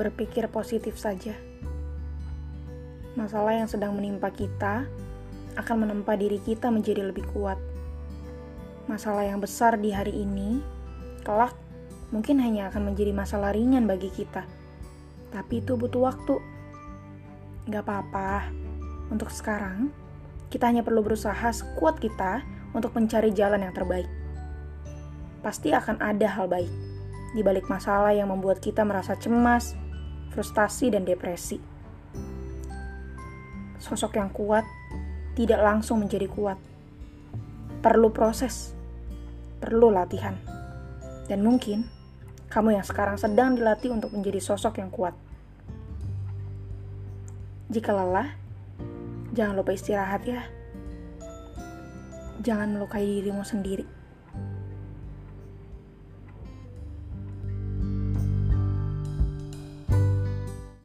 berpikir positif saja. Masalah yang sedang menimpa kita akan menempa diri kita menjadi lebih kuat. Masalah yang besar di hari ini, kelak mungkin hanya akan menjadi masalah ringan bagi kita. Tapi itu butuh waktu. Gak apa-apa. Untuk sekarang, kita hanya perlu berusaha sekuat kita untuk mencari jalan yang terbaik. Pasti akan ada hal baik di balik masalah yang membuat kita merasa cemas, frustasi, dan depresi. Sosok yang kuat tidak langsung menjadi kuat. Perlu proses, perlu latihan. Dan mungkin kamu yang sekarang sedang dilatih untuk menjadi sosok yang kuat. Jika lelah, jangan lupa istirahat ya. Jangan melukai dirimu sendiri.